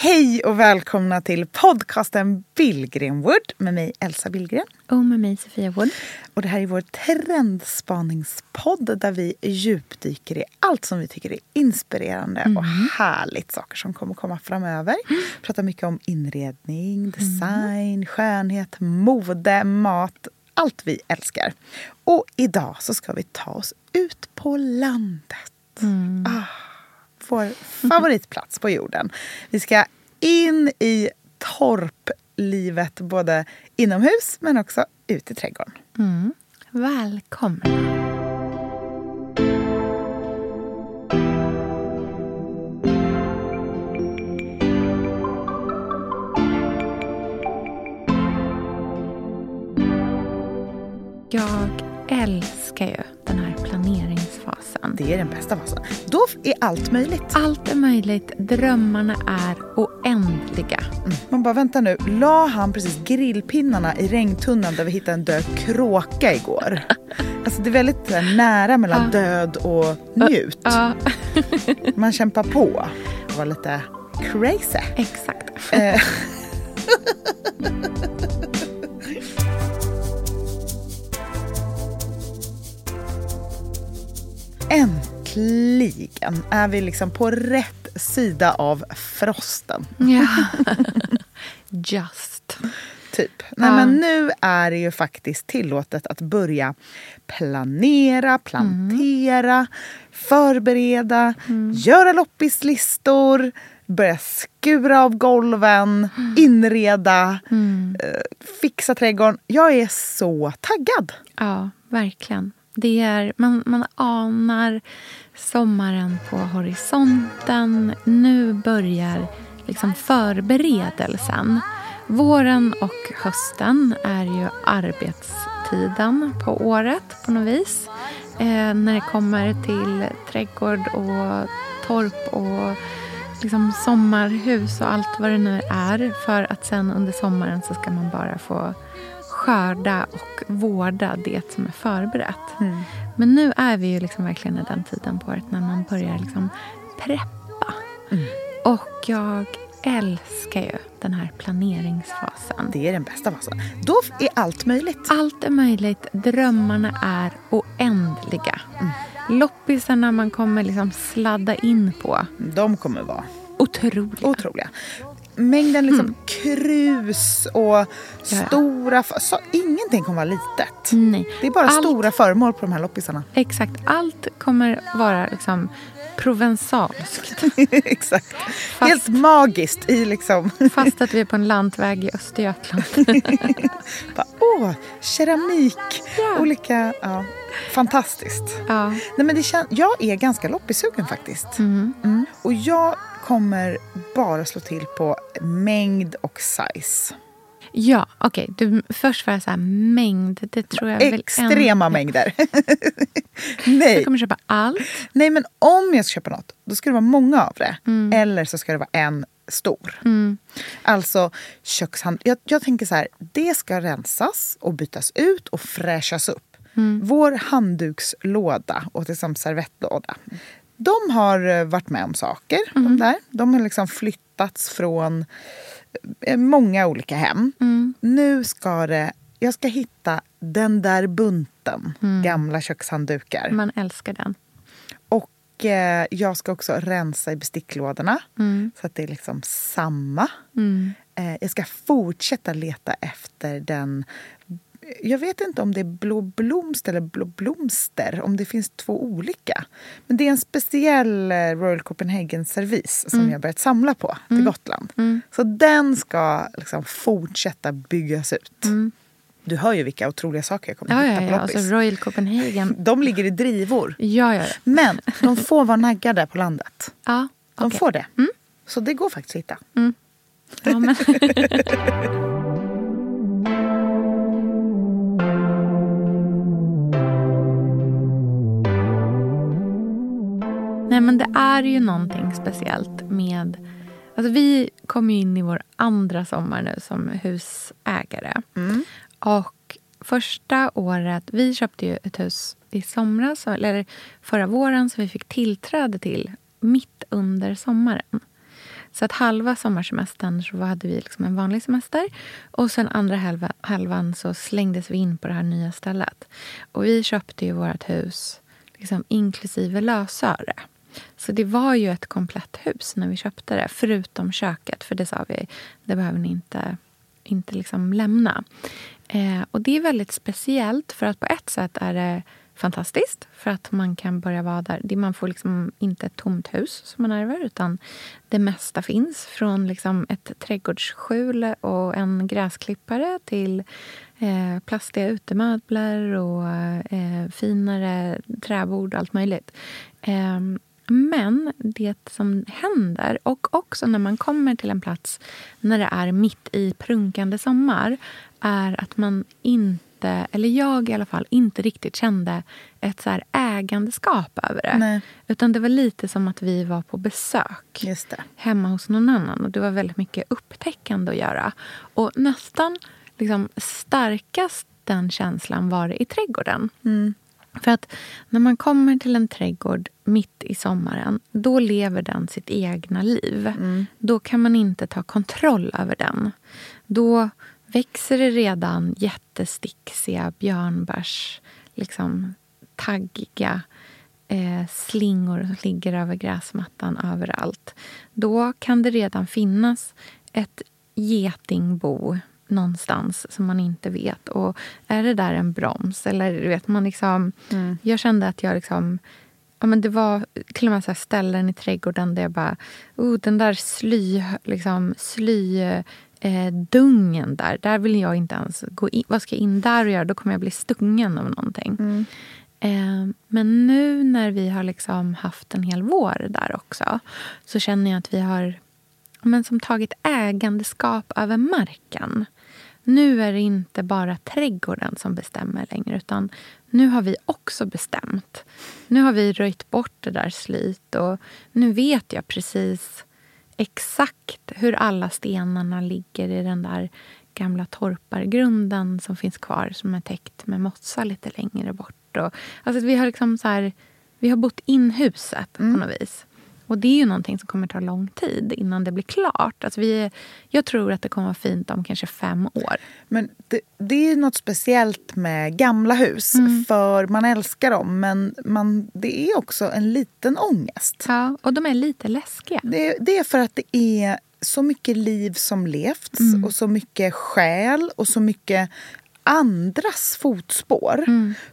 Hej och välkomna till podcasten Billgrenwood med mig Elsa Billgren. Och med mig Sofia Wood. Och det här är vår trendspaningspodd där vi djupdyker i allt som vi tycker är inspirerande mm. och härligt. Saker som kommer komma framöver. Mm. Pratar mycket om inredning, design, mm. skönhet, mode, mat. Allt vi älskar. Och idag så ska vi ta oss ut på landet. Mm. Ah vår favoritplats på jorden. Vi ska in i torplivet både inomhus men också ut i trädgården. Mm. Välkomna! Jag älskar ju den här planeringsfasen. Det är den bästa fasen. Då är allt möjligt. Allt är möjligt. Drömmarna är oändliga. Mm. Man bara, vänta nu. La han precis grillpinnarna i regntunnan där vi hittade en död kråka igår? alltså det är väldigt nära mellan ja. död och njut. Ja. Man kämpar på. Det var lite crazy. Exakt. Äntligen är vi liksom på rätt sida av frosten. Ja. Just. Typ. Nej, men nu är det ju faktiskt tillåtet att börja planera, plantera, mm. förbereda, mm. göra loppislistor, börja skura av golven, mm. inreda, mm. Eh, fixa trädgården. Jag är så taggad. Ja, verkligen. Det är, man, man anar sommaren på horisonten. Nu börjar liksom förberedelsen. Våren och hösten är ju arbetstiden på året på något vis. Eh, när det kommer till trädgård och torp och liksom sommarhus och allt vad det nu är. För att sen under sommaren så ska man bara få skörda och vårda det som är förberett. Mm. Men nu är vi ju liksom verkligen i den tiden på året när man börjar liksom preppa. Mm. Och jag älskar ju den här planeringsfasen. Det är den bästa fasen. Då är allt möjligt. Allt är möjligt. Drömmarna är oändliga. Mm. Loppisarna man kommer liksom sladda in på. De kommer vara Otroliga. Otroliga mängden liksom mm. krus och stora... Så, ingenting kommer vara litet. Nej. Det är bara Allt, stora föremål på de här loppisarna. Exakt. Allt kommer vara liksom provensalskt. exakt. Fast, Helt magiskt i liksom... fast att vi är på en lantväg i Östergötland. bara, åh, keramik. Ja. Olika... Ja. Fantastiskt. Ja. Nej, men det kän- jag är ganska loppisugen faktiskt. Mm. Mm. Och jag kommer bara slå till på mängd och size. Ja, okej. Okay. Först var jag så här, mängd. Det tror jag Extrema en... mängder. Nej. Jag kommer köpa allt. Nej, men om jag ska köpa något, då ska det vara många av det. Mm. Eller så ska det vara en stor. Mm. Alltså kökshand... Jag, jag, tänker så här, det ska rensas och bytas ut och fräschas upp. Mm. Vår handdukslåda och liksom servettlåda de har eh, varit med om saker. Mm. De, där. de har liksom flyttats från många olika hem. Mm. Nu ska det... Jag ska hitta den där bunten mm. gamla kökshanddukar. Man älskar den. Och eh, jag ska också rensa i besticklådorna mm. så att det är liksom samma. Mm. Eh, jag ska fortsätta leta efter den jag vet inte om det är blå blomster eller blå blomster, om det finns två olika. Men det är en speciell eh, Royal Copenhagen-servis som mm. jag börjat samla på till mm. Gotland. Mm. Så den ska liksom fortsätta byggas ut. Mm. Du hör ju vilka otroliga saker jag kommer Ja, hitta ja, på ja. loppis. Alltså Royal Copenhagen. De ligger i drivor. Ja, ja, ja. Men de får vara naggade på landet. ja De okej. får det. Så det går faktiskt att hitta. Ja, men. Nej, men det är ju någonting speciellt med... Alltså vi kommer ju in i vår andra sommar nu som husägare. Och första året... Vi köpte ju ett hus i somras, eller förra våren som vi fick tillträde till mitt under sommaren. Så att halva sommarsemestern så hade vi liksom en vanlig semester. Och sen andra halva, halvan så slängdes vi in på det här nya stället. Och vi köpte ju vårt hus liksom inklusive lösöre. Så det var ju ett komplett hus när vi köpte det. Förutom köket, för det sa vi, det behöver ni inte, inte liksom lämna. Eh, och det är väldigt speciellt för att på ett sätt är det fantastiskt för att man kan börja vara där. Det- Man får liksom inte ett tomt hus som man ärver utan det mesta finns. Från liksom ett trädgårdsskjul och en gräsklippare till eh, plastiga utemöbler och eh, finare träbord och allt möjligt. Eh, men det som händer, och också när man kommer till en plats när det är mitt i prunkande sommar är att man inte, eller jag i alla fall, inte riktigt kände ett så ägandeskap över det. Nej. Utan det var lite som att vi var på besök hemma hos någon annan. Och Det var väldigt mycket upptäckande att göra. Och nästan liksom, starkast den känslan var det i trädgården. För att när man kommer till en trädgård mitt i sommaren, då lever den sitt egna liv. Då kan man inte ta kontroll över den. Då växer det redan jättesticksiga björnbärs, liksom taggiga eh, slingor som ligger över gräsmattan överallt. Då kan det redan finnas ett getingbo någonstans som man inte vet. Och Är det där en broms? Eller du vet, man liksom, Jag kände att jag liksom... Ja, men det var till och med så ställen i trädgården där jag bara... Oh, den där sly... Liksom, sly eh, dungen där, där vill jag inte ens gå in. Vad ska jag in där och göra? Då kommer jag bli stungen av någonting. Eh, men nu när vi har liksom haft en hel vår där också så känner jag att vi har men som tagit ägandeskap över marken. Nu är det inte bara trädgården som bestämmer längre utan nu har vi också bestämt. Nu har vi röjt bort det där slyt och nu vet jag precis exakt hur alla stenarna ligger i den där gamla torpargrunden som finns kvar som är täckt med mossa lite längre bort. Och, alltså vi har liksom så här, vi har bott in huset på något vis. Och det är ju någonting som kommer ta lång tid innan det blir klart. Alltså vi, jag tror att det kommer vara fint om kanske fem år. Men det, det är något speciellt med gamla hus. För man älskar dem, men man, det är också en liten ångest. Ja, och de är lite läskiga. Det, det är för att det är så mycket liv som levts och så mycket själ och så mycket andras fotspår.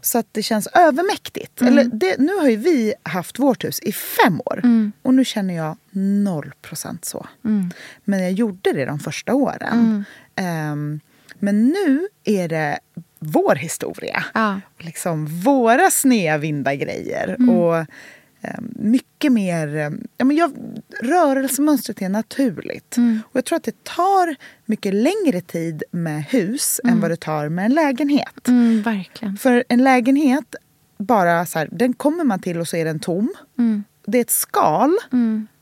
Så att det känns övermäktigt. Eller det, nu har ju vi haft vårt hus i fem år och nu känner jag noll procent så. Men jag gjorde det de första åren. Ehm, men nu är det vår historia. Ja. Liksom våra snedvinda grejer. Och eh, mycket mer... eh, Ja, men jag, rörelsemönstret är naturligt. Och jag tror att det tar mycket längre tid med hus än vad det tar med en lägenhet. Mm, verkligen. För en lägenhet, bara så här, den kommer man till och så är den tom. Det är ett skal.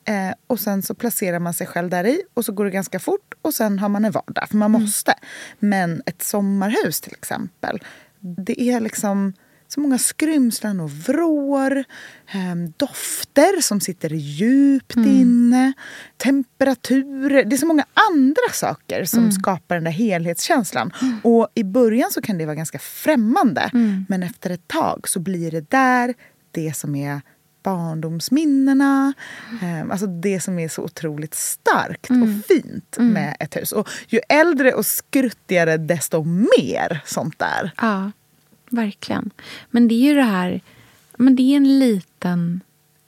Eh, och sen så placerar man sig själv där i och så går det ganska fort och sen har man en vardag, för man måste. Men ett sommarhus till exempel, det är liksom så många skrymslen och vrår, eh, dofter som sitter djupt inne, temperaturer. Det är så många andra saker som skapar den där helhetskänslan. Och i början så kan det vara ganska främmande, men efter ett tag så blir det där det som är barndomsminnena. Eh, alltså det som är så otroligt starkt och fint med ett hus. Och ju äldre och skruttigare desto mer sånt där. Ja, verkligen. Men det är ju det här... Men det är en liten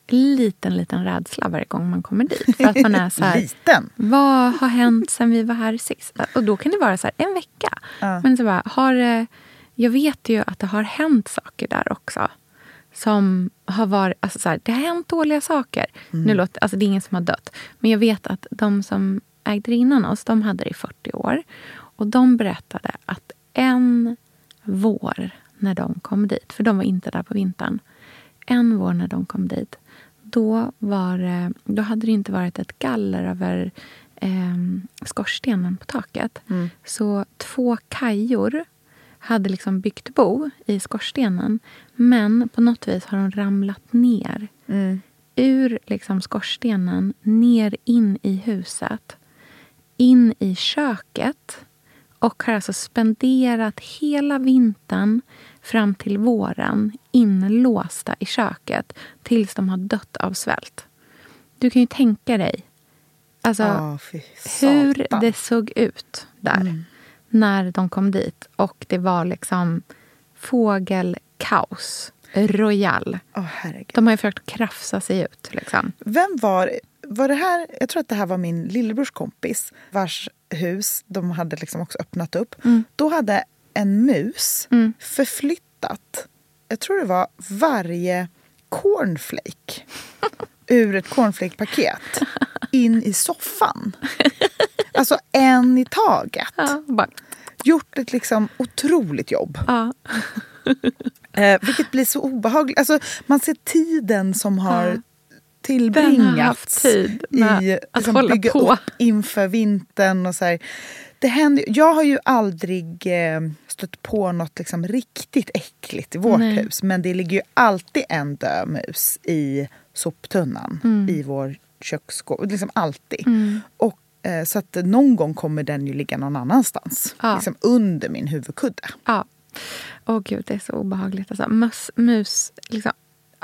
liten, liten rädsla varje gång man kommer dit. För att man är så här, Liten? vad har hänt sen vi var här sist? Och då kan det vara så här, en vecka. Ja. Men så bara, har, jag vet ju att det har hänt saker där också. Som har varit, alltså så här, det har hänt dåliga saker. Nu låter, alltså det är ingen som har dött. Men jag vet att de som ägde det innan oss, de hade det i 40 år. Och de berättade att en vår när de kom dit, för de var inte där på vintern. En vår när de kom dit, då, var, det- då hade det inte varit ett galler över eh, skorstenen på taket. Så två kajor hade liksom byggt bo i skorstenen. Men på något vis har de ramlat ner ur liksom skorstenen, ner in i huset, in i köket och har alltså spenderat hela vintern fram till våren inlåsta i köket tills de har dött av svält. Du kan ju tänka dig alltså, fy hur det såg ut där när de kom dit. Och det var liksom fågelkaos. Royal. Herregud. De har ju försökt krafsa sig ut. Liksom. Vem var, var det här? Jag tror att det här var min lillebrors kompis vars hus de hade liksom också öppnat upp. Då hade en mus förflyttat, jag tror det var varje cornflake ur ett cornflake-paket in i soffan. Alltså en i taget. Ja, bara, Gjort ett liksom otroligt jobb. ja. Eh, vilket blir så obehagligt. Alltså, man ser tiden som har Ja. Tillbringats i att liksom, bygga på. upp inför vintern. Och så här. Det händer, jag har ju aldrig eh, stött på något liksom riktigt äckligt i vårt Nej. hus. Men det ligger ju alltid en död mus i soptunnan Mm. i vår köksskåp. Liksom alltid. Och, eh, så att någon gång kommer den ju ligga någon annanstans. Ja. Liksom under min huvudkudde. Ja. Åh gud, det är så obehagligt. Alltså, mus, mus, liksom,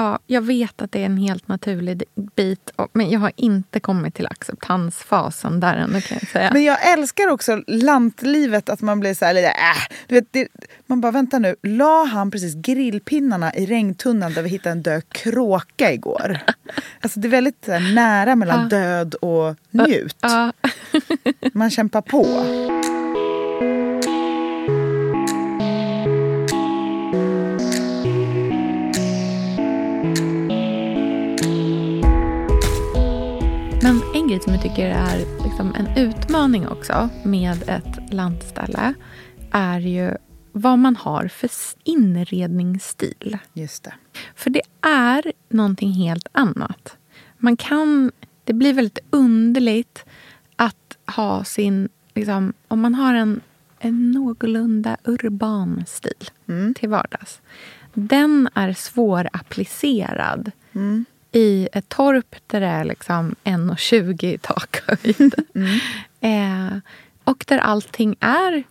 ja, jag vet att det är en helt naturlig bit, men jag har inte kommit till acceptansfasen där ännu kan jag säga. Men jag älskar också lantlivet, att man blir så här lite äh. Du vet, det, Man bara, vänta nu, la han precis grillpinnarna i regntunnan där vi hittade en död kråka igår? Alltså det är väldigt här, nära mellan Ja. död och njut. ja, Man kämpar på. Grej som jag tycker är liksom en utmaning också med ett landställe är ju vad man har för inredningsstil. Just det. För det är någonting helt annat. Man kan, det blir väldigt underligt att ha sin... Liksom, om man har en, en någorlunda urban stil till vardags. Den är svårapplicerad i ett torp där det är liksom 1,20 i takhöjd. eh, och där allting är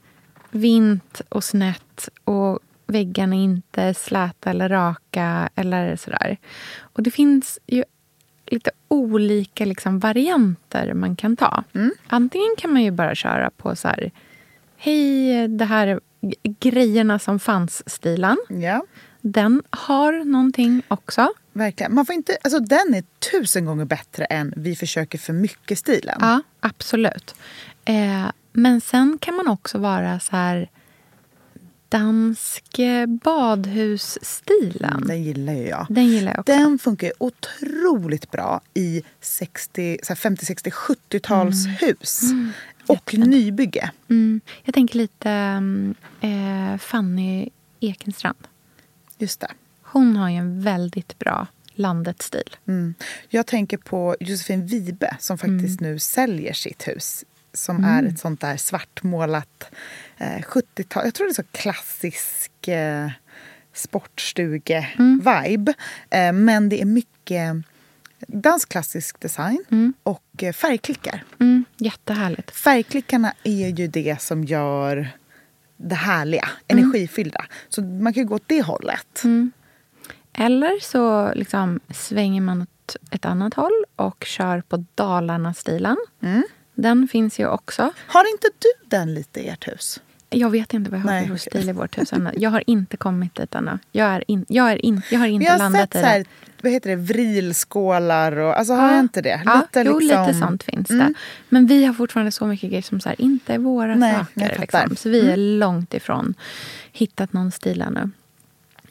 vint och snett och väggarna inte är släta eller raka eller sådär. Och det finns ju lite olika liksom varianter man kan ta. Antingen kan man ju bara köra på så här... Hej, det här grejerna som fanns-stilen. Ja, Den har någonting också. Verkligen. Man får inte, alltså, den är tusen gånger bättre än vi försöker för mycket-stilen. Ja, absolut. Eh, men sen kan man också vara så här dansk eh, badhusstilen. Den gillar ju jag. Den gillar jag också. Den funkar otroligt bra i 60, så här 50, 60, 70-talshus. Och nybygge. Mm, jag tänker lite mm, eh, Fanny Ekenstrand. Just det. Hon har ju en väldigt bra landet-stil. Mm. Jag tänker på Josefin Wibe som faktiskt nu säljer sitt hus. Som är ett sånt där svartmålat eh, 70-tal. Jag tror det är så klassisk eh, sportstuge-vibe. Eh, men det är mycket dansk klassisk design och eh, färgklickar. Mm, jättehärligt. Färgklickarna är ju det som gör det härliga, energifyllda. Så man kan ju gå åt det hållet. Eller så liksom svänger man åt ett annat håll och kör på Dalarna-stilen. Den finns ju också. Har inte du den lite i ert hus? Jag vet inte vad jag har Nej, för stil i vårt hus ännu. Jag har inte kommit dit ännu. Jag, är in, jag, är in, jag har inte jag har landat sett i så här, det. vad heter det, vrilskålar och, alltså har jag inte det? Ja, Lite jo, liksom- lite sånt finns Mm. det. Men vi har fortfarande så mycket grejer som så här, inte är våra Nej, saker. Liksom. Så vi är långt ifrån hittat någon stil ännu.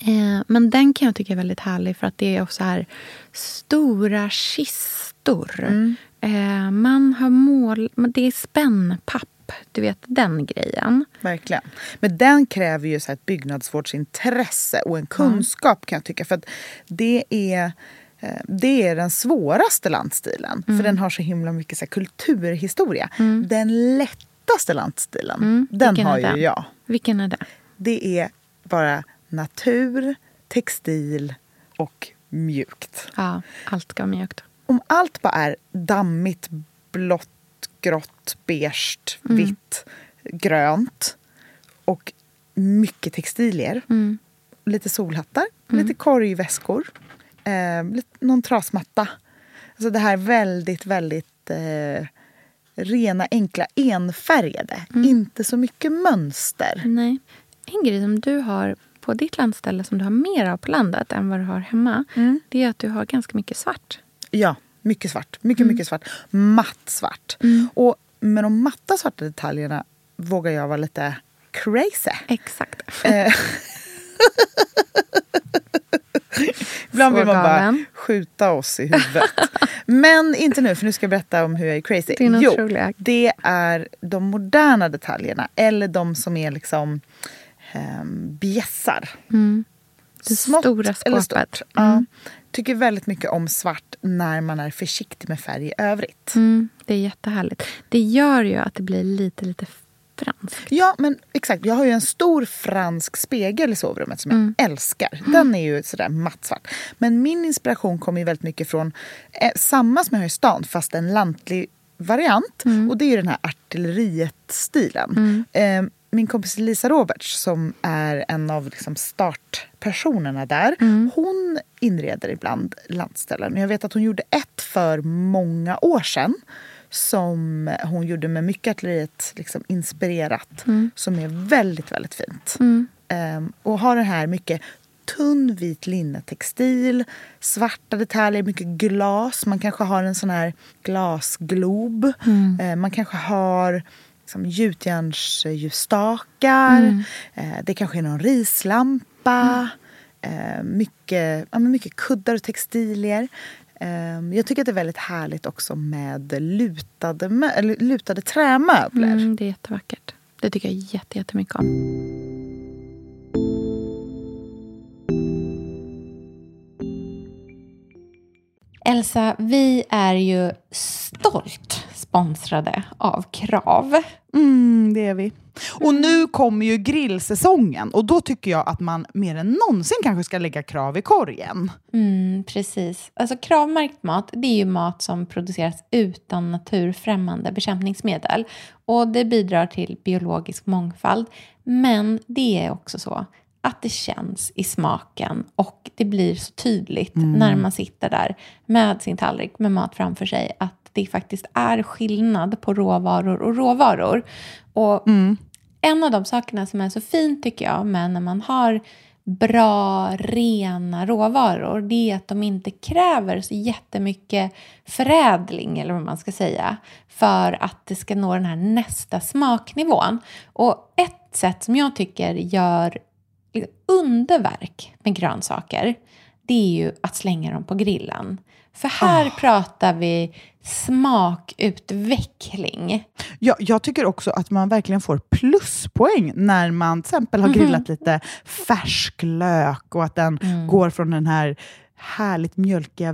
Eh, men den kan jag tycka är väldigt härlig för att det är också här stora kistor. Mm. Eh, man har mål... Det är spännpapp. Du vet den grejen. Verkligen. Men den kräver ju så ett byggnadsvårdsintresse och en kunskap kan jag tycka. För att det är, eh, det är den svåraste landstilen. Mm. För den har så himla mycket så kulturhistoria. Den lättaste landstilen, Mm. den Vilken har ju den? jag. Vilken är det? Det är bara natur, textil och mjukt. Ja, allt ska vara mjukt. Om allt bara är dammigt, blått, grått, beige, Mm. vitt, grönt och mycket textilier. Mm. Lite solhattar, lite korgväskor, eh, lite, någon trasmatta. Alltså det här väldigt, väldigt eh, rena, enkla, enfärgade. Mm. Inte så mycket mönster. Nej. En grej som du har på ditt landställe som du har mer av på landet än vad du har hemma, Mm. det är att du har ganska mycket svart. Ja, mycket svart. Mycket, Mm. mycket svart. Matt svart. Och med de matta svarta detaljerna vågar jag vara lite crazy. Exakt. Eh, Ibland vill man bara skjuta oss i huvudet. Men inte nu, för nu ska jag berätta om hur jag är crazy. Din jo, otroliga. det är de moderna detaljerna. Eller de som är liksom um, bjässar. Mm. Det Smått stora eller skåpet. stort. Mm. Ja. Tycker väldigt mycket om svart när man är försiktig med färg i övrigt. Mm, det är jättehärligt. Det gör ju att det blir lite, lite franskt. Ja, men exakt. Jag har ju en stor fransk spegel i sovrummet som jag Mm. älskar. Den är ju sådär mattsvart. Men min inspiration kommer ju väldigt mycket från eh, samma som jag har i stan, fast en lantlig variant. Mm. Och det är ju den här artilleriet-stilen. Eh, min kompis Lisa Roberts, som är en av liksom startpersonerna där, Mm. hon inreder ibland landställen. Jag vet att hon gjorde ett för många år sedan som hon gjorde med mycket artilleriet liksom inspirerat. Som är väldigt, väldigt fint. Ehm, och har den här mycket tunn vit linnetextil, svarta detaljer, mycket glas. Man kanske har en sån här glasglob. Ehm, man kanske har liksom, gjutjärnsljusstakar. Ehm, det kanske är någon rislampa. Ehm, mycket, ja, mycket kuddar och textilier. Ehm, jag tycker att det är väldigt härligt också med lutade, lutade trämöbler. Mm, det är jättevackert. Det tycker jag jätte, jättemycket om. Elsa, vi är ju stolt sponsrade av Krav. Mm, det är vi. Och nu kommer ju grillsäsongen och då tycker jag att man mer än någonsin kanske ska lägga krav i korgen. Mm, precis. Alltså kravmärkt mat, det är ju mat som produceras utan naturfrämmande bekämpningsmedel. Och det bidrar till biologisk mångfald. Men det är också så att det känns i smaken och det blir så tydligt när man sitter där med sin tallrik med mat framför sig att det faktiskt är skillnad på råvaror och råvaror. Och en av de sakerna som är så fint tycker jag med när man har bra, rena råvaror det är att de inte kräver så jättemycket förädling eller vad man ska säga för att det ska nå den här nästa smaknivån. Och ett sätt som jag tycker gör underverk med grönsaker det är ju att slänga dem på grillen. För här pratar vi smakutveckling. Jag, jag tycker också att man verkligen får pluspoäng när man till exempel har grillat lite färsk lök och att den går från den här härligt mjölkiga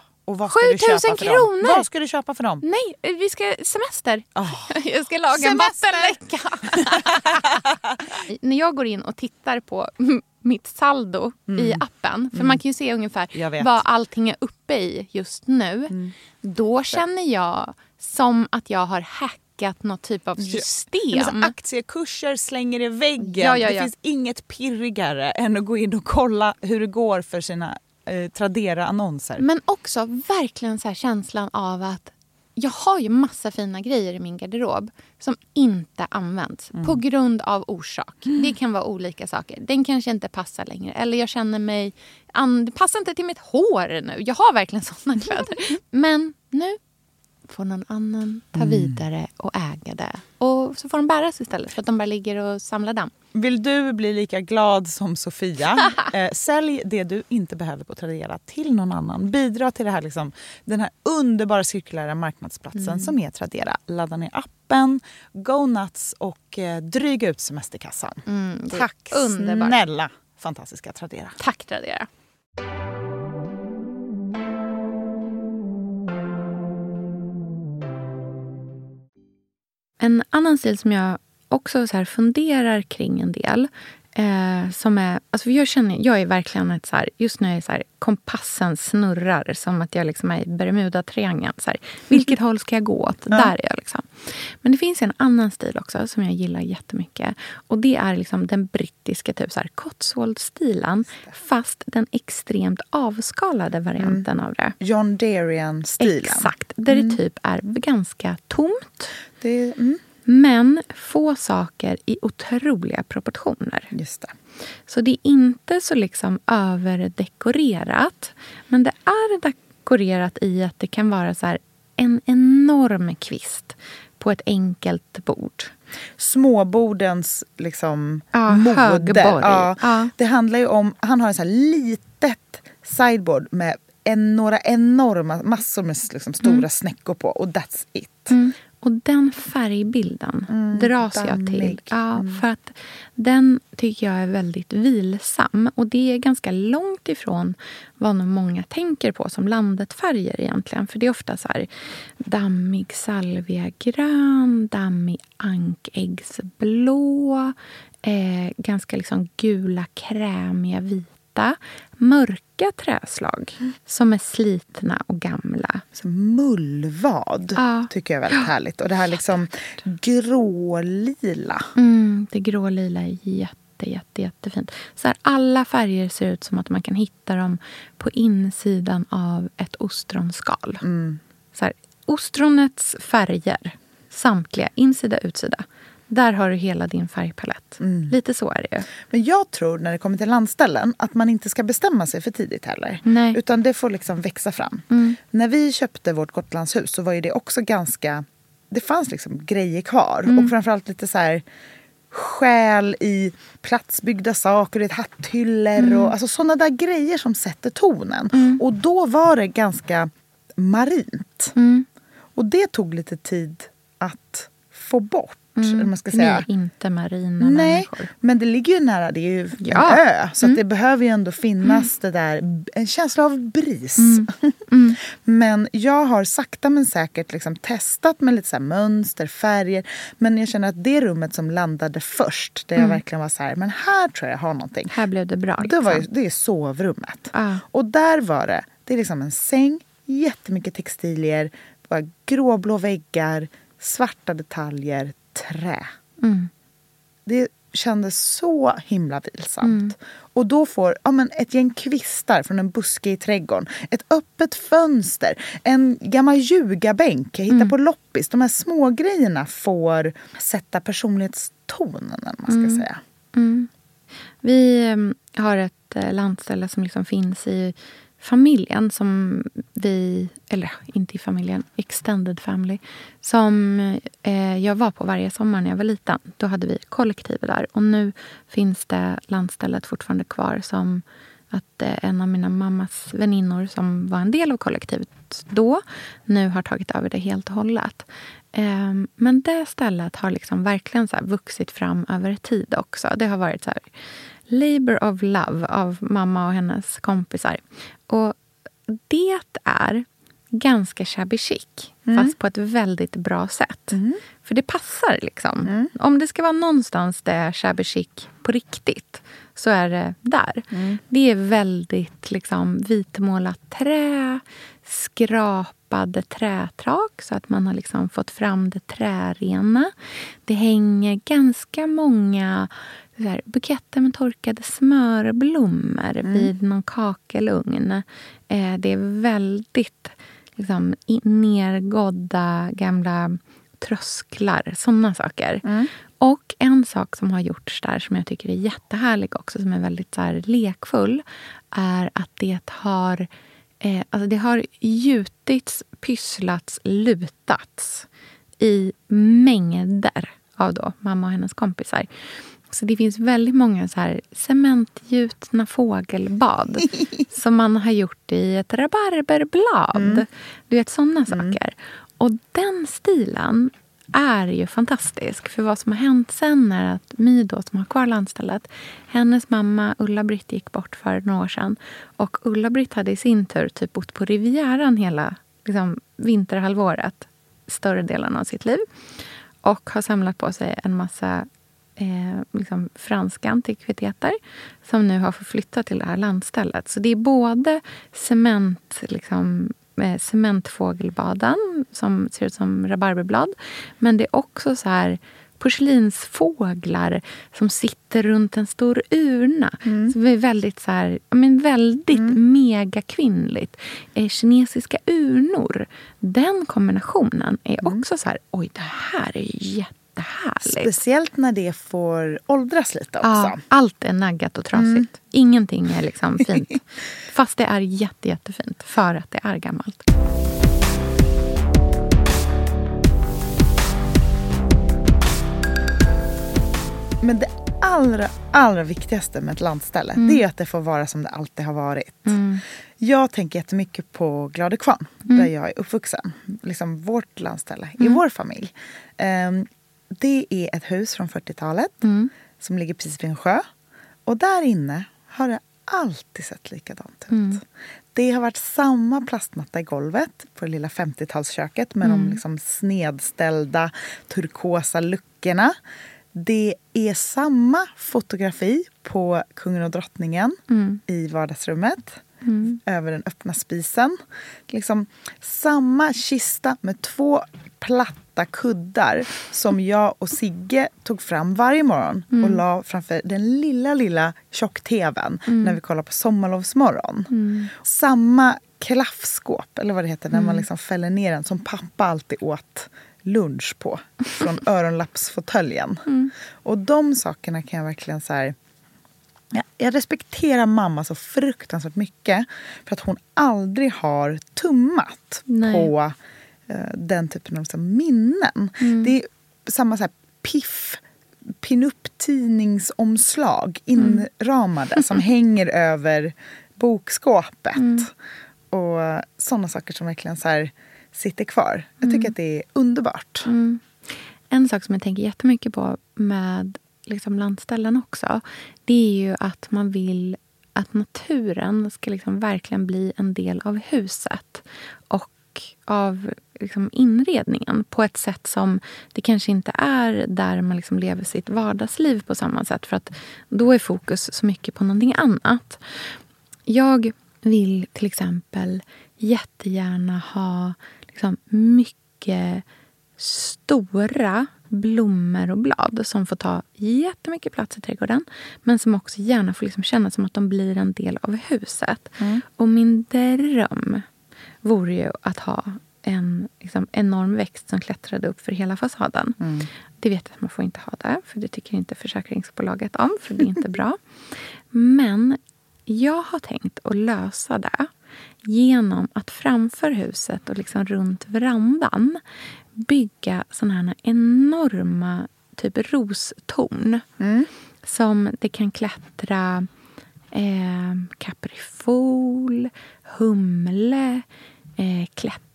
Och vad ska 7 000 du köpa för kronor! Dem? Vad ska du köpa för dem? Nej, vi ska semester. Oh. Jag ska laga en vattenläcka. När jag går in och tittar på mitt saldo i appen, för man kan ju se ungefär vad allting är uppe i just nu. Då känner jag som att jag har hackat något typ av system. aktiekurser slänger i väggen. Ja, ja, Det ja. finns inget pirrigare än att gå in och kolla hur det går för sina eh, Tradera-annonser. Men också verkligen så här känslan av att jag har ju massa fina grejer i min garderob som inte används på grund av orsak. Det kan vara olika saker. Den kanske inte passar längre. Eller jag känner mig... Det passar inte till mitt hår nu. Jag har verkligen såna kläder. Men nu får någon annan ta vidare och äga det. Och så får de bäras istället för att de bara ligger och samlar damm. Vill du bli lika glad som Sofia, eh, sälj det du inte behöver på Tradera till någon annan. Bidra till det här, liksom, den här underbara cirkulära marknadsplatsen som är Tradera. Ladda ner appen, go nuts och eh, dryga ut semesterkassan. är Tack underbart. snälla fantastiska Tradera. Tack Tradera. En annan stil som jag också så här funderar kring en del. Eh, som är, alltså jag, känner, jag är verkligen ett så här, just nu är jag så här, kompassen snurrar som att jag liksom är i Bermuda-triangeln. Så här, vilket håll ska jag gå åt? Där är jag. Liksom. Men det finns en annan stil också som jag gillar jättemycket. Och det är liksom den brittiska typ så Cotswold-stilen. Fast den extremt avskalade varianten av det. John Darian-stilen. Exakt. Där det typ är ganska tomt. Det, mm, Men få saker i otroliga proportioner. just det. Så det är inte så liksom överdekorerat. Men det är dekorerat i att det kan vara så en enorm kvist på ett enkelt bord. Småbordens liksom, Ja, mode. högborg. Ja, Ja. Det handlar ju om, han har en så litet sideboard med en, några enorma, massor med liksom, stora Mm. snäckor på och that's it. Och den färgbilden dras jag till. Ja, För att den tycker jag är väldigt vilsam. Och det är ganska långt ifrån vad många tänker på som landet-färger egentligen. För det är ofta så här dammig salviagrön, dammig ankäggsblå, eh, ganska liksom gula, krämiga, vita. Mörka träslag som är slitna och gamla. Så mullvad Ja. tycker jag är väldigt härligt. Och det här liksom grålila. Mm, det grålila är jätte, jätte, jättefint. Så här, alla färger ser ut som att man kan hitta dem på insidan av ett ostronskal. Så här, ostronets färger, samtliga, insida, utsida. Där har du hela din färgpalett. Lite så är det ju. Men jag tror när det kommer till landställen att man inte ska bestämma sig för tidigt heller. Nej. Utan det får liksom växa fram. När vi köpte vårt Gotlandshus så var ju det också ganska... Det fanns liksom grejer kvar. Och framförallt lite så här själ i platsbyggda saker, är hatthyllor och alltså sådana där grejer som sätter tonen. Och då var det ganska marint. Och det tog lite tid att få bort. Eller man ska Ni säga. är inte marina Nej, människor. men det ligger ju nära. Det är ju Ja. en ö. Så att det behöver ju ändå finnas det där, en känsla av bris. men jag har sakta men säkert liksom testat med lite så mönster, färger. Men jag känner att det rummet som landade först, där jag verkligen var så här, men här tror jag jag har någonting. Här blev det bra. Det, Liksom. var ju, det är sovrummet. Ja. Och där var det, det är liksom en säng, jättemycket textilier, bara gråblå väggar, svarta detaljer, trä. Mm. Det kändes så himla vilsamt. Och då får ja, men ett gäng kvistar från en buske i trädgården, ett öppet fönster, en gammal ljugarbänk jag hittar på loppis. De här små grejerna får sätta personlighetstonen, eller man ska säga. Vi eh, har ett eh, landställe som liksom finns i familjen som vi, eller inte i familjen, extended family, som eh, jag var på varje sommar när jag var liten. Då hade vi kollektiv där. Och nu finns det landstället fortfarande kvar som att eh, en av mina mammas väninnor som var en del av kollektivet då, nu har tagit över det helt och hållet. Eh, men det stället har liksom verkligen så vuxit fram över tid också. Det har varit så här, Labour of Love av mamma och hennes kompisar. Och det är ganska shabby chic, fast på ett väldigt bra sätt. För det passar liksom. Om det ska vara någonstans det är shabby chic på riktigt så är det där. Det är väldigt liksom, vitmålat trä, skrapade trätrak så att man har liksom fått fram det trärena. Det hänger ganska många så här, buketter med torkade smörblommor vid någon kakelugn. Eh, det är väldigt liksom, nergådda gamla trösklar, såna saker. Och en sak som har gjorts där som jag tycker är jättehärlig också, som är väldigt så här, lekfull, är att det har, eh, alltså det har gjutits, pysslats, lutats i mängder av då mamma och hennes kompisar. Så det finns väldigt många så här cementgjutna fågelbad som man har gjort i ett rabarberblad. Du vet, såna saker. Och den stilen är ju fantastisk. För vad som har hänt sen är att My då, som har kvar landstället, hennes mamma Ulla-Britt gick bort för några år sedan. Och Ulla-Britt hade i sin tur typ bott på Rivieran hela liksom, vinterhalvåret, större delen av sitt liv. Och har samlat på sig en massa eh, liksom franska antikviteter som nu har förflyttat till det här landstället. Så det är både cement, liksom, eh, cementfågelbaden som ser ut som rabarberblad. Men det är också så här porslinsfåglar som sitter runt en stor urna. Så det är väldigt, så här, men väldigt megakvinnligt. Eh, kinesiska urnor. Den kombinationen är också så här, oj det här är ju jättehärligt. Speciellt när det får åldras lite också. Ja, allt är naggat och trasigt. Ingenting är liksom fint. Fast det är jätte, jättefint för att det är gammalt. Men det allra, allra viktigaste med ett landställe det är att det får vara som det alltid har varit. Jag tänker jättemycket på Glade Kvarn, där jag är uppvuxen. Liksom vårt landställe i vår familj. Ehm, det är ett hus från 40-talet som ligger precis vid en sjö. Och där inne har det alltid sett likadant ut. Det har varit samma plastmatta i golvet på det lilla 50-talsköket med de liksom snedställda turkosa luckorna. Det är samma fotografi på kungen och drottningen i vardagsrummet. Över den öppna spisen. Liksom samma kista med två platta kuddar som jag och Sigge tog fram varje morgon och la framför den lilla, lilla tjock-tvn när vi kollade på Sommarlovsmorgon. Samma klaffskåp, eller vad det heter, när man liksom fäller ner den som pappa alltid åt lunch på från öronlappsfåtöljen. Och de sakerna kan jag verkligen så här... Jag, jag respekterar mamma så fruktansvärt mycket för att hon aldrig har tummat Nej. på den typen av liksom, minnen. Det är samma så här piff pinup-tidningsomslag inramade som hänger över bokskåpet. Och sådana saker som verkligen så sitter kvar. Jag tycker att det är underbart. En sak som jag tänker jättemycket på med liksom landställen också, det är ju att man vill att naturen ska liksom verkligen bli en del av huset och av liksom inredningen på ett sätt som det kanske inte är där man liksom lever sitt vardagsliv på samma sätt. För att då är fokus så mycket på någonting annat. Jag vill till exempel jättegärna ha liksom mycket stora blommor och blad som får ta jättemycket plats i trädgården men som också gärna får liksom känna som att de blir en del av huset. Mm. Och min dröm vore ju att ha en liksom, enorm växt som klättrade upp för hela fasaden. Mm. Det vet jag att man får inte ha det, för det tycker inte försäkringsbolaget om, för det är inte bra. Men jag har tänkt att lösa det genom att framför huset och liksom runt verandan bygga såna här enorma typ rostorn Mm. som det kan klättra eh, kaprifol, humle, eh,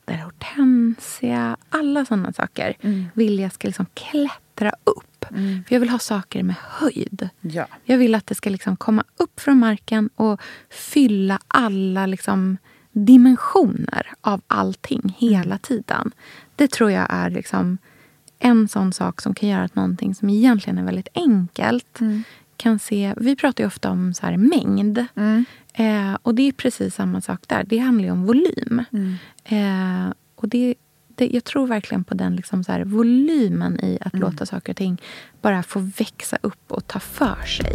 klätterhortensia. Alla såna saker vill jag ska liksom klättra upp. För Jag vill ha saker med höjd. Ja. Jag vill att det ska liksom komma upp från marken och fylla alla liksom dimensioner av allting hela tiden. Det tror jag är liksom en sån sak som kan göra att någonting som egentligen är väldigt enkelt kan se... Vi pratar ju ofta om så här mängd. Eh, och det är precis samma sak där. Det handlar ju om volym. Eh, och det, det, jag tror verkligen på den liksom så här volymen i att låta saker och ting bara få växa upp och ta för sig.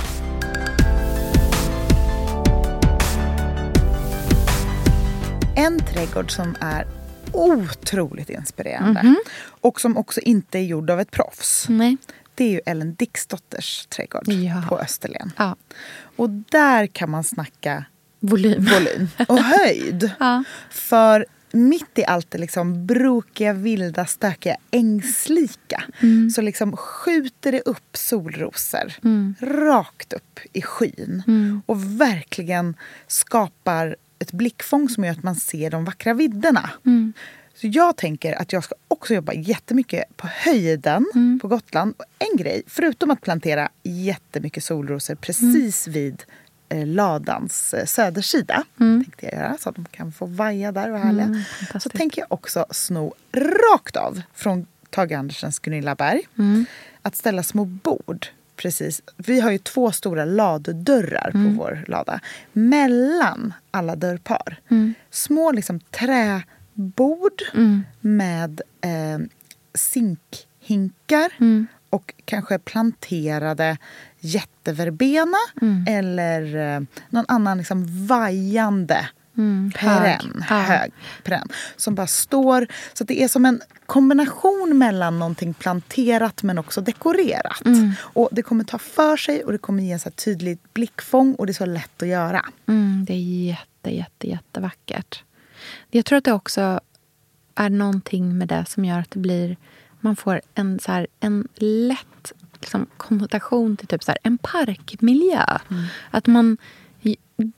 En trädgård som är otroligt inspirerande och som också inte är gjord av ett proffs. Nej. Det är ju Ellen Dixdotters trädgård Ja. på Österlen. Ja. Och där kan man snacka Volym. volym och höjd. Ja. För mitt i allt det liksom brokiga, vilda, stökiga, ängslika så liksom skjuter det upp solrosor rakt upp i skyn och verkligen skapar ett blickfång som gör att man ser de vackra vidderna. Så jag tänker att jag ska också jobba jättemycket på höjden på Gotland. Och en grej, förutom att plantera jättemycket solrosor precis vid eh, ladans eh, södersida, tänkte jag göra, så att de kan få vaja där och härliga. så fantastiskt. tänker jag också sno rakt av från Tage Andersens Gunilla Berg. Att ställa små bord Precis. Vi har ju två stora laddörrar på vår lada. Mellan alla dörrpar. Små liksom träbord med eh, zinkhinkar och kanske planterade jätteverbena eller eh, någon annan liksom vajande perenn, hög. Hög perenn, som bara står. Så det är som en kombination mellan någonting planterat men också dekorerat. Och Det kommer ta för sig och det kommer ge så här tydligt blickfång och det är så lätt att göra. Mm, det är jätte, jätte, jättevackert. Jag tror att det också är någonting med det som gör att det blir... Man får en, så här, en lätt liksom, konnotation till typ så här, en parkmiljö. Att man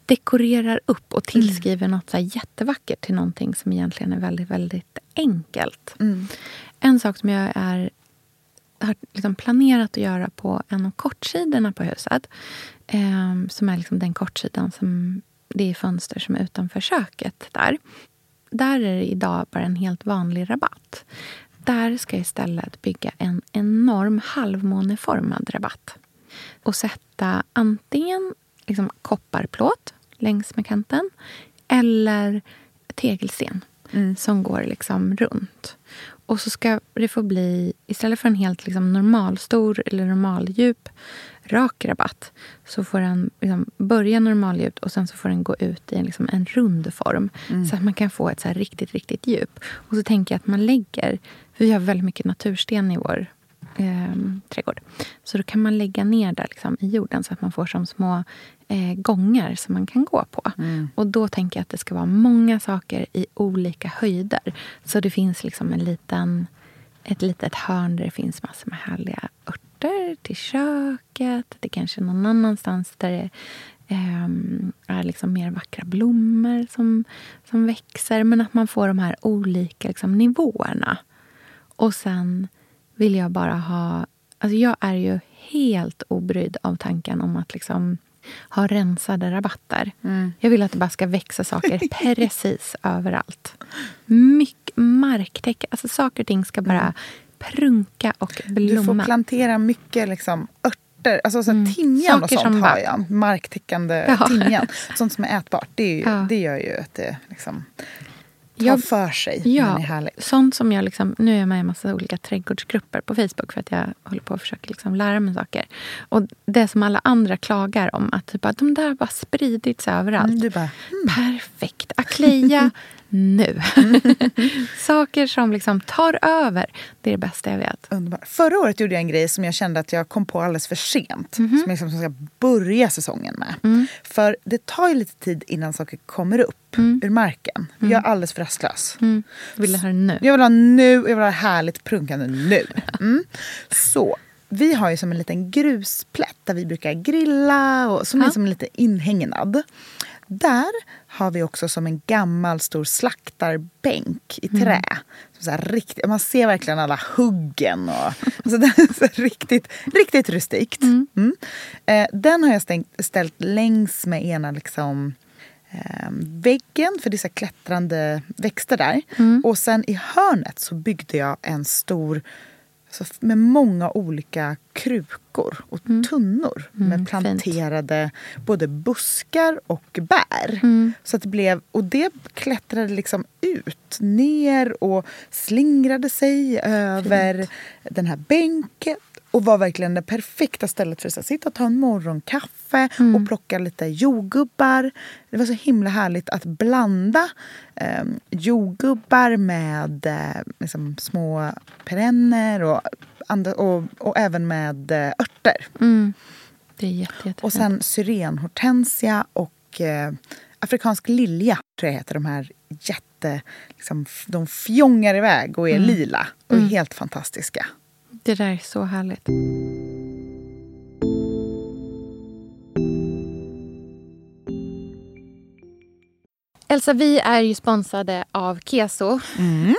dekorerar upp och tillskriver något så här jättevackert till någonting som egentligen är väldigt, väldigt enkelt. En sak som jag är har liksom planerat att göra på en av kortsidorna på huset. Eh, som är liksom den kortsidan som det är fönster som är utanför köket. Där Där är det idag bara en helt vanlig rabatt. Där ska jag istället bygga en enorm halvmåneformad rabatt. Och sätta antingen liksom kopparplåt längs med kanten eller tegelsten som går liksom runt. Och så ska det få bli, istället för en helt liksom normalstor eller normaldjup rak rabatt så får den liksom börja normaldjupt och sen så får den gå ut i en, liksom en rund form. Så att man kan få ett så riktigt, riktigt djup. Och så tänker jag att man lägger, vi har väldigt mycket natursten i vår eh, trädgård. Så då kan man lägga ner där liksom, i jorden så att man får som små eh, gångar som man kan gå på. Och då tänker jag att det ska vara många saker i olika höjder. Så det finns liksom en liten, ett litet hörn där det finns massor med härliga örter till köket. Det kanske är någon annanstans där det ehm, är liksom mer vackra blommor som, som växer. Men att man får de här olika liksom, nivåerna. Och sen vill jag bara ha... Alltså jag är ju helt obrydd av tanken om att liksom ha rensade rabatter. Jag vill att det bara ska växa saker precis överallt. Mycket marktäcke. Alltså saker och ting ska bara prunka och Du får blomma. plantera mycket liksom, örter. Alltså så här, timjan och Saker sånt som har jag. Marktäckande Ja. timjan. Sånt som är ätbart. Det, är ju, Ja. det gör ju att det liksom... ta Jag- för sig. Ja, är härligt. sånt som jag liksom, nu är jag med i en massa olika trädgårdsgrupper på Facebook för att jag håller på att försöka liksom lära mig saker. Och det som alla andra klagar om, att typ, att de där har bara spridits överallt. Mm, bara, Perfekt. Akleja nu. saker som liksom tar över, det är det bästa jag vet. Underbart. Förra året gjorde jag en grej som jag kände att jag kom på alldeles för sent. Mhm. Som jag liksom ska börja säsongen med. Mm. För det tar ju lite tid innan saker kommer upp ur marken. Jag är alldeles för rastlös. Mm. Vill du ha det nu? Jag vill ha nu, jag vill ha härligt prunkande nu. Mm. Så vi har ju som en liten grusplätt där vi brukar grilla och som är Ja. som lite inhägnad. Där har vi också som en gammal stor slaktarbänk i trä. Som så här riktigt, man ser verkligen alla huggen. Och, alltså det är så riktigt, riktigt rustikt. Mm. Eh, den har jag stängt, ställt längs med ena liksom, eh, väggen, för det är så klättrande växter där. Och sen i hörnet så byggde jag en stor f- med många olika krukor och tunnor med planterade både buskar och bär. Så att det blev, och det klättrade liksom ut, ner och slingrade sig över den här bänken och var verkligen det perfekta stället för att sitta och ta en morgonkaffe och plocka lite jordgubbar. Det var så himla härligt att blanda eh, jordgubbar med eh, liksom små perenner och, och, och även med eh, örter. Mm. Det är jätte, jättefint. Och sen syrenhortensia och eh, afrikansk lilja, tror jag heter de här jätte... Liksom, de fjongar iväg och är lila och är helt fantastiska. Det där är så härligt. Elsa, vi är ju sponsrade av Keso.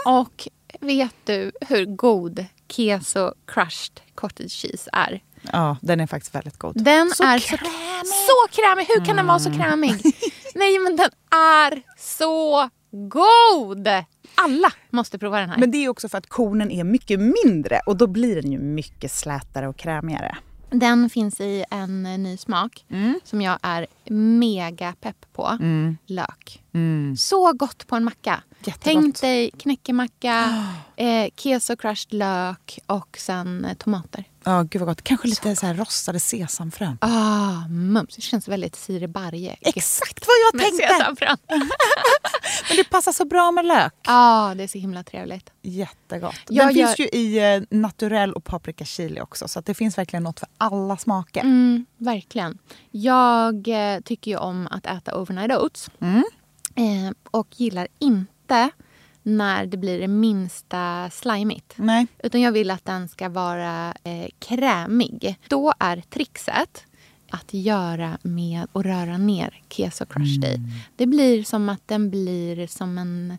Och vet du hur god Keso crushed cottage cheese är? Ja, den är faktiskt väldigt god. Den Så är så krämig. så krämig! Hur kan den vara så krämig? Nej, men den är så god! Alla måste prova den här. Men det är också för att kornen är mycket mindre och då blir den ju mycket slätare och krämigare. Den finns i en ny smak som jag är mega pepp på. Lök. Så gott på en macka. Jättegott. Tänk dig knäckemacka, eh, keso crushed lök och sen eh, tomater. Ja, gud vad gott. Kanske lite så här rostade sesamfrön. Ah, mums. Det känns väldigt Siri Barje. Exakt vad jag Med tänkte! sesamfrön. Men det passar så bra med lök. Ja, det är så himla trevligt. Jättegott. Jag Den gör- finns ju i eh, naturell och paprika chili också. Så att det finns verkligen något för alla smaker. Mm, verkligen. Jag eh, tycker ju om att äta overnight oats. Eh, och gillar inte när det blir det minsta slimigt. Nej. Utan jag vill att den ska vara eh, krämig. Då är trixet att göra med att röra ner keso crushed i. Det blir som att den blir som en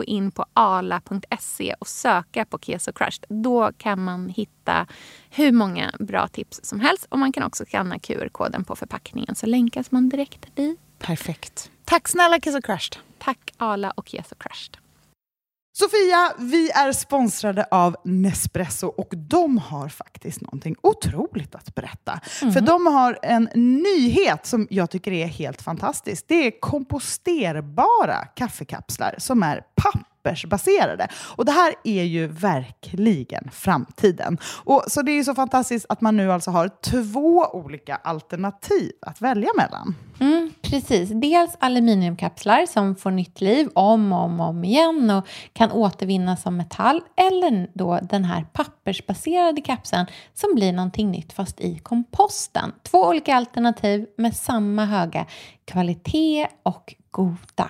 in på ala.se och söka på Keso Crushed. Då kan man hitta hur många bra tips som helst. Och man kan också skanna QR-koden på förpackningen så länkas man direkt dit. Perfekt. Tack snälla och Crushed. Tack Ala och Keso Crushed. Sofia, vi är sponsrade av Nespresso och de har faktiskt någonting otroligt att berätta. För de har en nyhet som jag tycker är helt fantastisk. Det är komposterbara kaffekapslar som är pappersbaserade. Och det här är ju verkligen framtiden. Och så det är ju så fantastiskt att man nu alltså har två olika alternativ att välja mellan. Mm, precis. Dels aluminiumkapslar som får nytt liv om och om, och om igen och kan återvinnas som metall. Eller då den här pappersbaserade kapseln som blir någonting nytt fast i komposten. Två olika alternativ med samma höga kvalitet och goda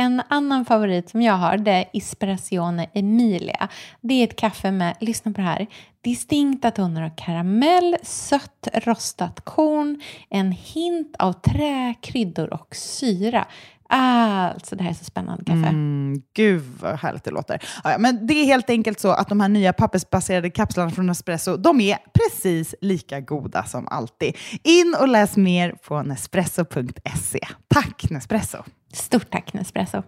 En annan favorit som jag har det är Espressione Emilia. Det är ett kaffe med, lyssna på det här, distinkta toner av karamell, sött rostat korn, en hint av trä, kryddor och syra. Alltså, det här är så spännande kaffe. Mm, gud vad härligt det låter. Ja, men det är helt enkelt så att de här nya pappersbaserade kapslarna från Nespresso, de är precis lika goda som alltid. In och läs mer på nespresso.se. Tack Nespresso! Stort tack Nespresso!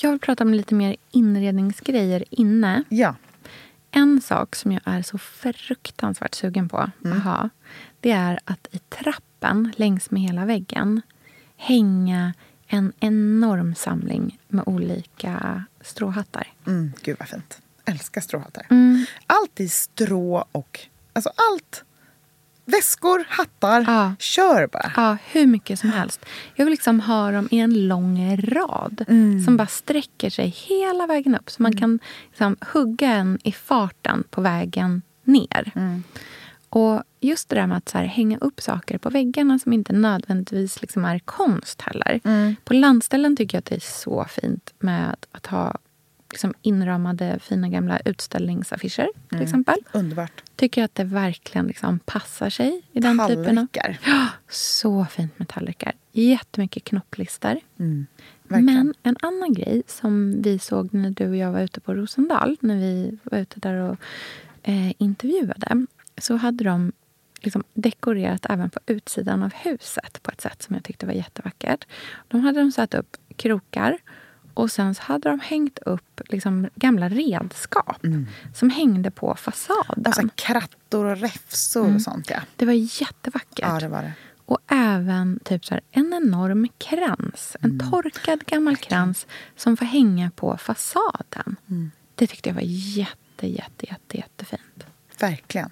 Jag vill prata om lite mer inredningsgrejer inne. Ja. En sak som jag är så fruktansvärt sugen på mm. att ha det är att i trappen längs med hela väggen hänga en enorm samling med olika stråhattar. Mm, gud vad fint. Älskar stråhattar. Mm. Allt i strå och... Alltså allt Väskor, hattar, ja. kör bara. Ja, hur mycket som helst. Jag vill liksom ha dem i en lång rad mm. som bara sträcker sig hela vägen upp. Så man mm. kan liksom hugga en i farten på vägen ner. Mm. Och just det där med att här, hänga upp saker på väggarna som inte nödvändigtvis liksom är konst heller. Mm. På landställen tycker jag att det är så fint med att ha liksom inramade fina gamla utställningsaffischer till mm. exempel. Underbart. Tycker att det verkligen liksom passar sig i den tallrikar. typen av... Ja, så fint med tallrikar. Jättemycket knopplistor. Mm. Men en annan grej som vi såg när du och jag var ute på Rosendal, när vi var ute där och eh, intervjuade, så hade de liksom dekorerat även på utsidan av huset på ett sätt som jag tyckte var jättevackert. De hade de satt upp krokar och sen så hade de hängt upp liksom gamla redskap mm. som hängde på fasaden. Alltså krattor och räfsor mm. och sånt. Ja. Det var jättevackert. Ja, det var det. Och även typ så här, en enorm krans. En mm. torkad gammal krans som får hänga på fasaden. Mm. Det tyckte jag var jätte, jätte, jätte, jättefint. Verkligen.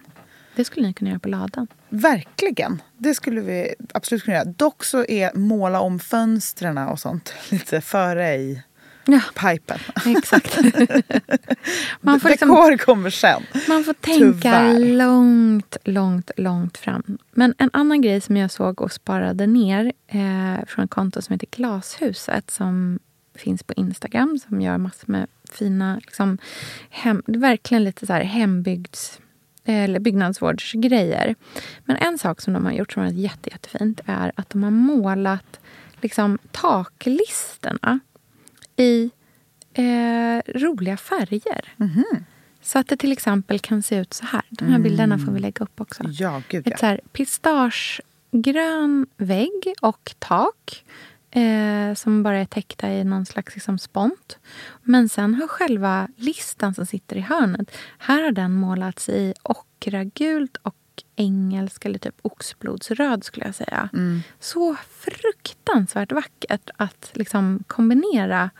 Det skulle ni kunna göra på ladan. Verkligen. Det skulle vi absolut kunna göra. Dock så är måla om fönstren och sånt lite före i ja, pipen. Exakt. man får liksom, Dekor kommer sen. Man får tänka Tyvärr. långt, långt, långt fram. Men en annan grej som jag såg och sparade ner eh, från ett konto som heter Glashuset som finns på Instagram som gör massor med fina, liksom, hem, verkligen lite så här hembygds eller byggnadsvårdsgrejer. Men en sak som de har gjort som är jätte, jättefint är att de har målat liksom, taklisterna i eh, roliga färger. Mm -hmm. Så att det till exempel kan se ut så här. De här mm. bilderna får vi lägga upp också. Ja, gud, ja. Ett så här pistagegrön vägg och tak eh, som bara är täckta i någon slags liksom, spont. Men sen har själva listan som sitter i hörnet, här har den målats i ockragult och engelsk eller typ oxblodsröd skulle jag säga. Mm. Så fruktansvärt vackert att liksom kombinera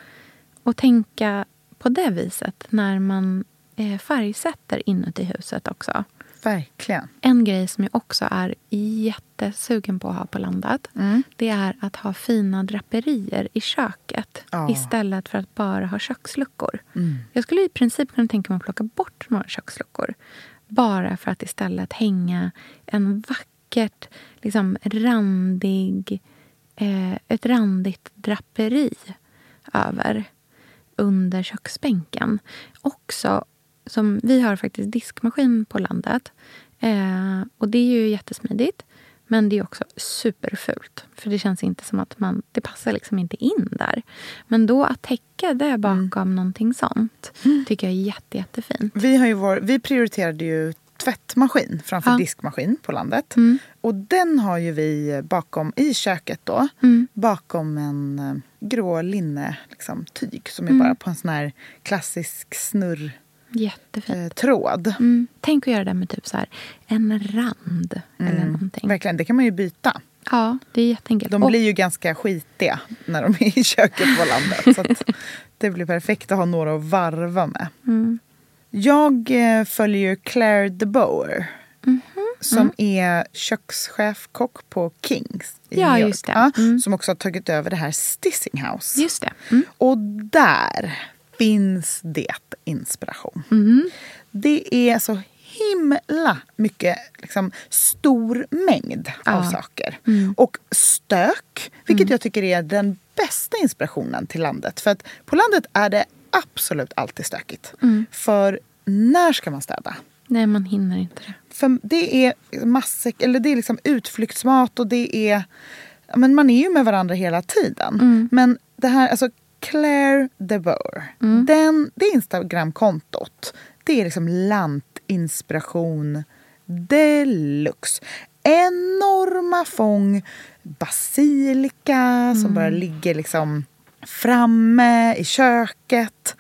och tänka på det viset när man eh, färgsätter inuti huset också. Verkligen. En grej som jag också är jättesugen på att ha på landet mm. det är att ha fina draperier i köket oh. istället för att bara ha köksluckor. Mm. Jag skulle i princip kunna tänka mig att plocka bort några köksluckor bara för att istället hänga en vackert, liksom randig, eh, ett randigt draperi över under köksbänken. Också som, vi har faktiskt diskmaskin på landet. Eh, och det är ju jättesmidigt. Men det är också superfult. För det känns inte som att man... Det passar liksom inte in där. Men då att täcka det bakom mm. någonting sånt tycker jag är jätte, jättefint. Vi, har ju vår, vi prioriterade ju tvättmaskin framför ja. diskmaskin på landet. Mm. Och den har ju vi bakom i köket då. Mm. Bakom en eh, grå linne liksom, tyg som är mm. bara på en sån här klassisk snurr Jättefint. Eh, tråd. Mm. Tänk att göra det med typ så här, en rand eller mm. någonting. Verkligen, det kan man ju byta. Ja, det är jätteenkelt. De blir ju ganska skitiga när de är i köket på landet. så det blir perfekt att ha några att varva med. Mm. Jag eh, följer Claire de Boer. Mm -hmm. Som är kökschef, kock på Kings i ja, New York. Just det. Mm. Som också har tagit över det här Stissing House. Just det. Mm. Och där finns det inspiration. Mm. Det är så himla mycket liksom, stor mängd ja. av saker. Mm. Och stök, vilket mm. jag tycker är den bästa inspirationen till landet. För att på landet är det absolut alltid stökigt. Mm. För när ska man städa? Nej, man hinner inte det. För det är massor, eller det är liksom utflyktsmat och det är... Men man är ju med varandra hela tiden. Mm. Men det här, alltså Claire de Boer, mm. den, det Instagramkontot, det är liksom lantinspiration deluxe. Enorma fång basilika mm. som bara ligger liksom framme i köket.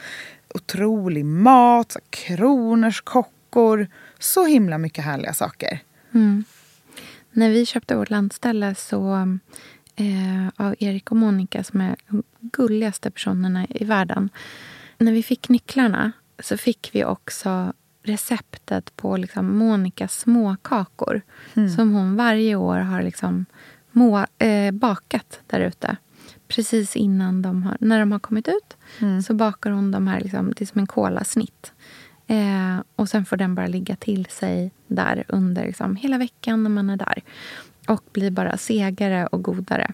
Otrolig mat, kronors kockor. Så himla mycket härliga saker. Mm. När vi köpte vårt landställe så eh, av Erik och Monica som är de gulligaste personerna i världen. När vi fick nycklarna så fick vi också receptet på liksom Monikas småkakor mm. som hon varje år har liksom må, eh, bakat där ute. Precis innan de har, när de har kommit ut mm. så bakar hon de här, liksom, det är som en kolasnitt. Eh, och sen får den bara ligga till sig där under liksom, hela veckan när man är där och blir bara segare och godare.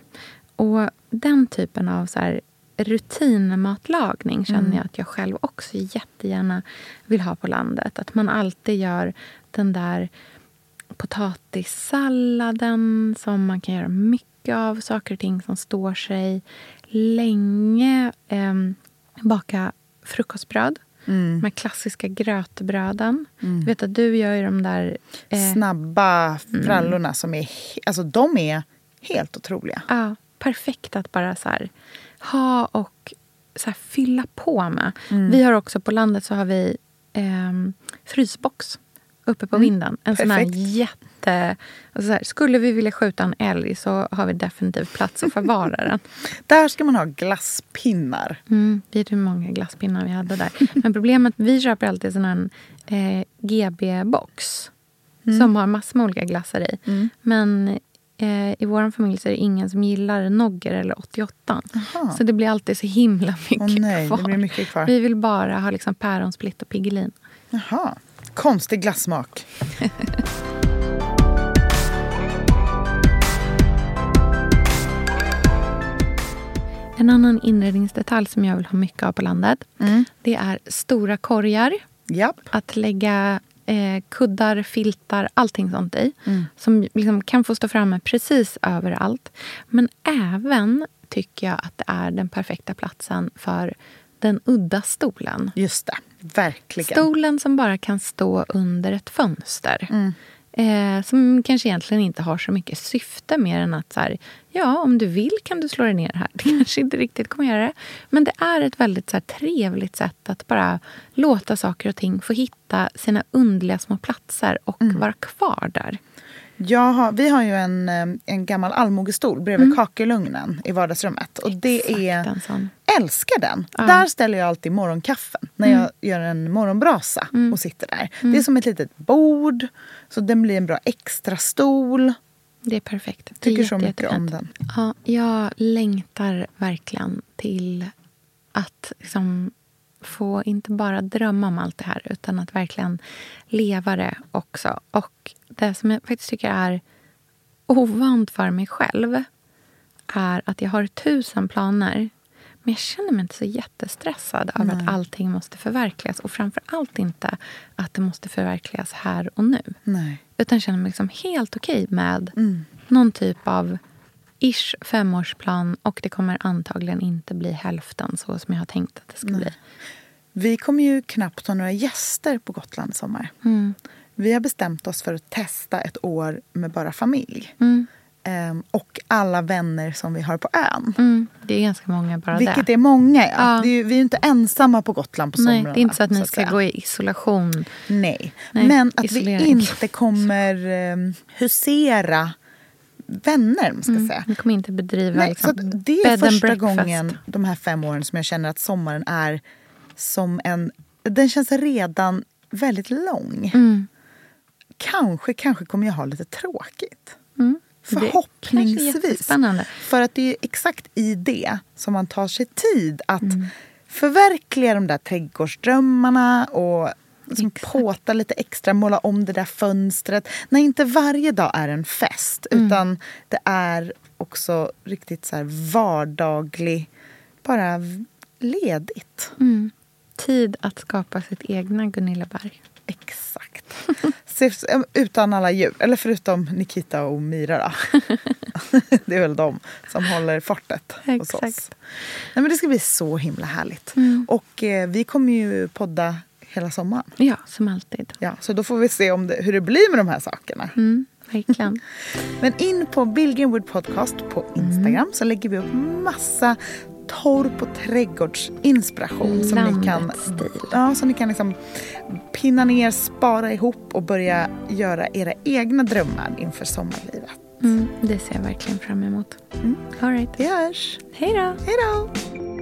Och den typen av så här, rutinmatlagning känner mm. jag att jag själv också jättegärna vill ha på landet. Att man alltid gör den där potatissalladen som man kan göra mycket av. Saker och ting som står sig länge. Eh, baka frukostbröd Mm. De här klassiska grötbröden. Mm. Jag vet att du gör ju de där... Eh, Snabba mm. frallorna mm. som är... Alltså de är helt otroliga. Ja, perfekt att bara så här, ha och så här, fylla på med. Mm. Vi har också på landet så har vi eh, frysbox uppe på mm. vinden. En Perfekt. sån här jätte... Alltså så här, skulle vi vilja skjuta en älg så har vi definitivt plats att förvara den. Där ska man ha glasspinnar. Mm, vet hur många glasspinnar vi hade där. Men problemet vi köper alltid sån här eh, GB-box. Mm. Som har massor med olika glassar i. Mm. Men eh, i vår familj så är det ingen som gillar Nogger eller 88. Aha. Så det blir alltid så himla mycket, oh, nej, kvar. Det blir mycket kvar. Vi vill bara ha liksom päronsplitt och Piggelin. Jaha. Konstig glassmak. En annan inredningsdetalj som jag vill ha mycket av på landet mm. det är stora korgar. Japp. Att lägga eh, kuddar, filtar, allting sånt i. Mm. Som liksom kan få stå framme precis överallt. Men även tycker jag att det är den perfekta platsen för den udda stolen. Just det, verkligen. Stolen som bara kan stå under ett fönster. Mm. Eh, som kanske egentligen inte har så mycket syfte mer än att så här, ja, om du vill kan du slå dig ner här. Det kanske inte riktigt kommer göra det. Men det är ett väldigt så här, trevligt sätt att bara låta saker och ting få hitta sina underliga små platser och mm. vara kvar där. Har, vi har ju en, eh, en gammal allmogestol bredvid mm. kakelugnen i vardagsrummet. Och det Exakt, är, älskar den. Ja. Där ställer jag alltid morgonkaffen när mm. jag gör en morgonbrasa mm. och sitter där. Mm. Det är som ett litet bord, så den blir en bra extra stol. Det är perfekt. Jag tycker så mycket om den. Ja, jag längtar verkligen till att liksom få inte bara drömma om allt det här utan att verkligen leva det också. Och det som jag faktiskt tycker är ovant för mig själv är att jag har tusen planer Men jag känner mig inte så jättestressad över att allting måste förverkligas. Och framför allt inte att det måste förverkligas här och nu. Nej. Utan känner mig liksom helt okej med Mm. någon typ av ish femårsplan. Och det kommer antagligen inte bli hälften så som jag har tänkt att det ska bli. Vi kommer ju knappt ha några gäster på Gotland i sommar. Mm. Vi har bestämt oss för att testa ett år med bara familj. Mm. Ehm, och alla vänner som vi har på ön. Mm. Det är ganska många bara Vilket det. är många. Ja. Ja. Är, ju- vi är inte ensamma på Gotland på Nej, somrarna. det är inte så att ni att ska gå i isolation. Nej. Nej, Men att isolering. vi inte kommer um, husera vänner. Ska säga. Ni kommer inte bedriva Nej, liksom, så det är första gången de här fem åren som jag känner att sommaren är som en... Den känns redan väldigt lång. Mm. Kanske, kanske kommer jag ha lite tråkigt. Mm. Förhoppningsvis. För att det är exakt i det som man tar sig tid att Mm. förverkliga de där trädgårdsdrömmarna och liksom påta lite extra, måla om det där fönstret. När inte varje dag är en fest, Mm. utan det är också riktigt så vardaglig, bara ledigt. Mm. Tid att skapa sitt egna Gunilla-berg. Exakt. Se- Utan alla djur, eller förutom Nikita och Mira då. Det är väl de som håller fortet hos oss. Exakt. Nej, men det ska bli så himla härligt. Mm. Och eh, vi kommer ju podda hela sommaren. Ja, som alltid. Ja, så då får vi se om det, hur det blir med de här sakerna. Mm, verkligen. Men in på Bill Greenwood Podcast på Instagram så lägger vi upp massa torp och trädgårdsinspiration. Som ni kan, ja, så ni kan liksom pinna ner, spara ihop och börja göra era egna drömmar inför sommarlivet. Mm, det ser jag verkligen fram emot. Mm. All right. Vi hörs! Hej då! Hej då!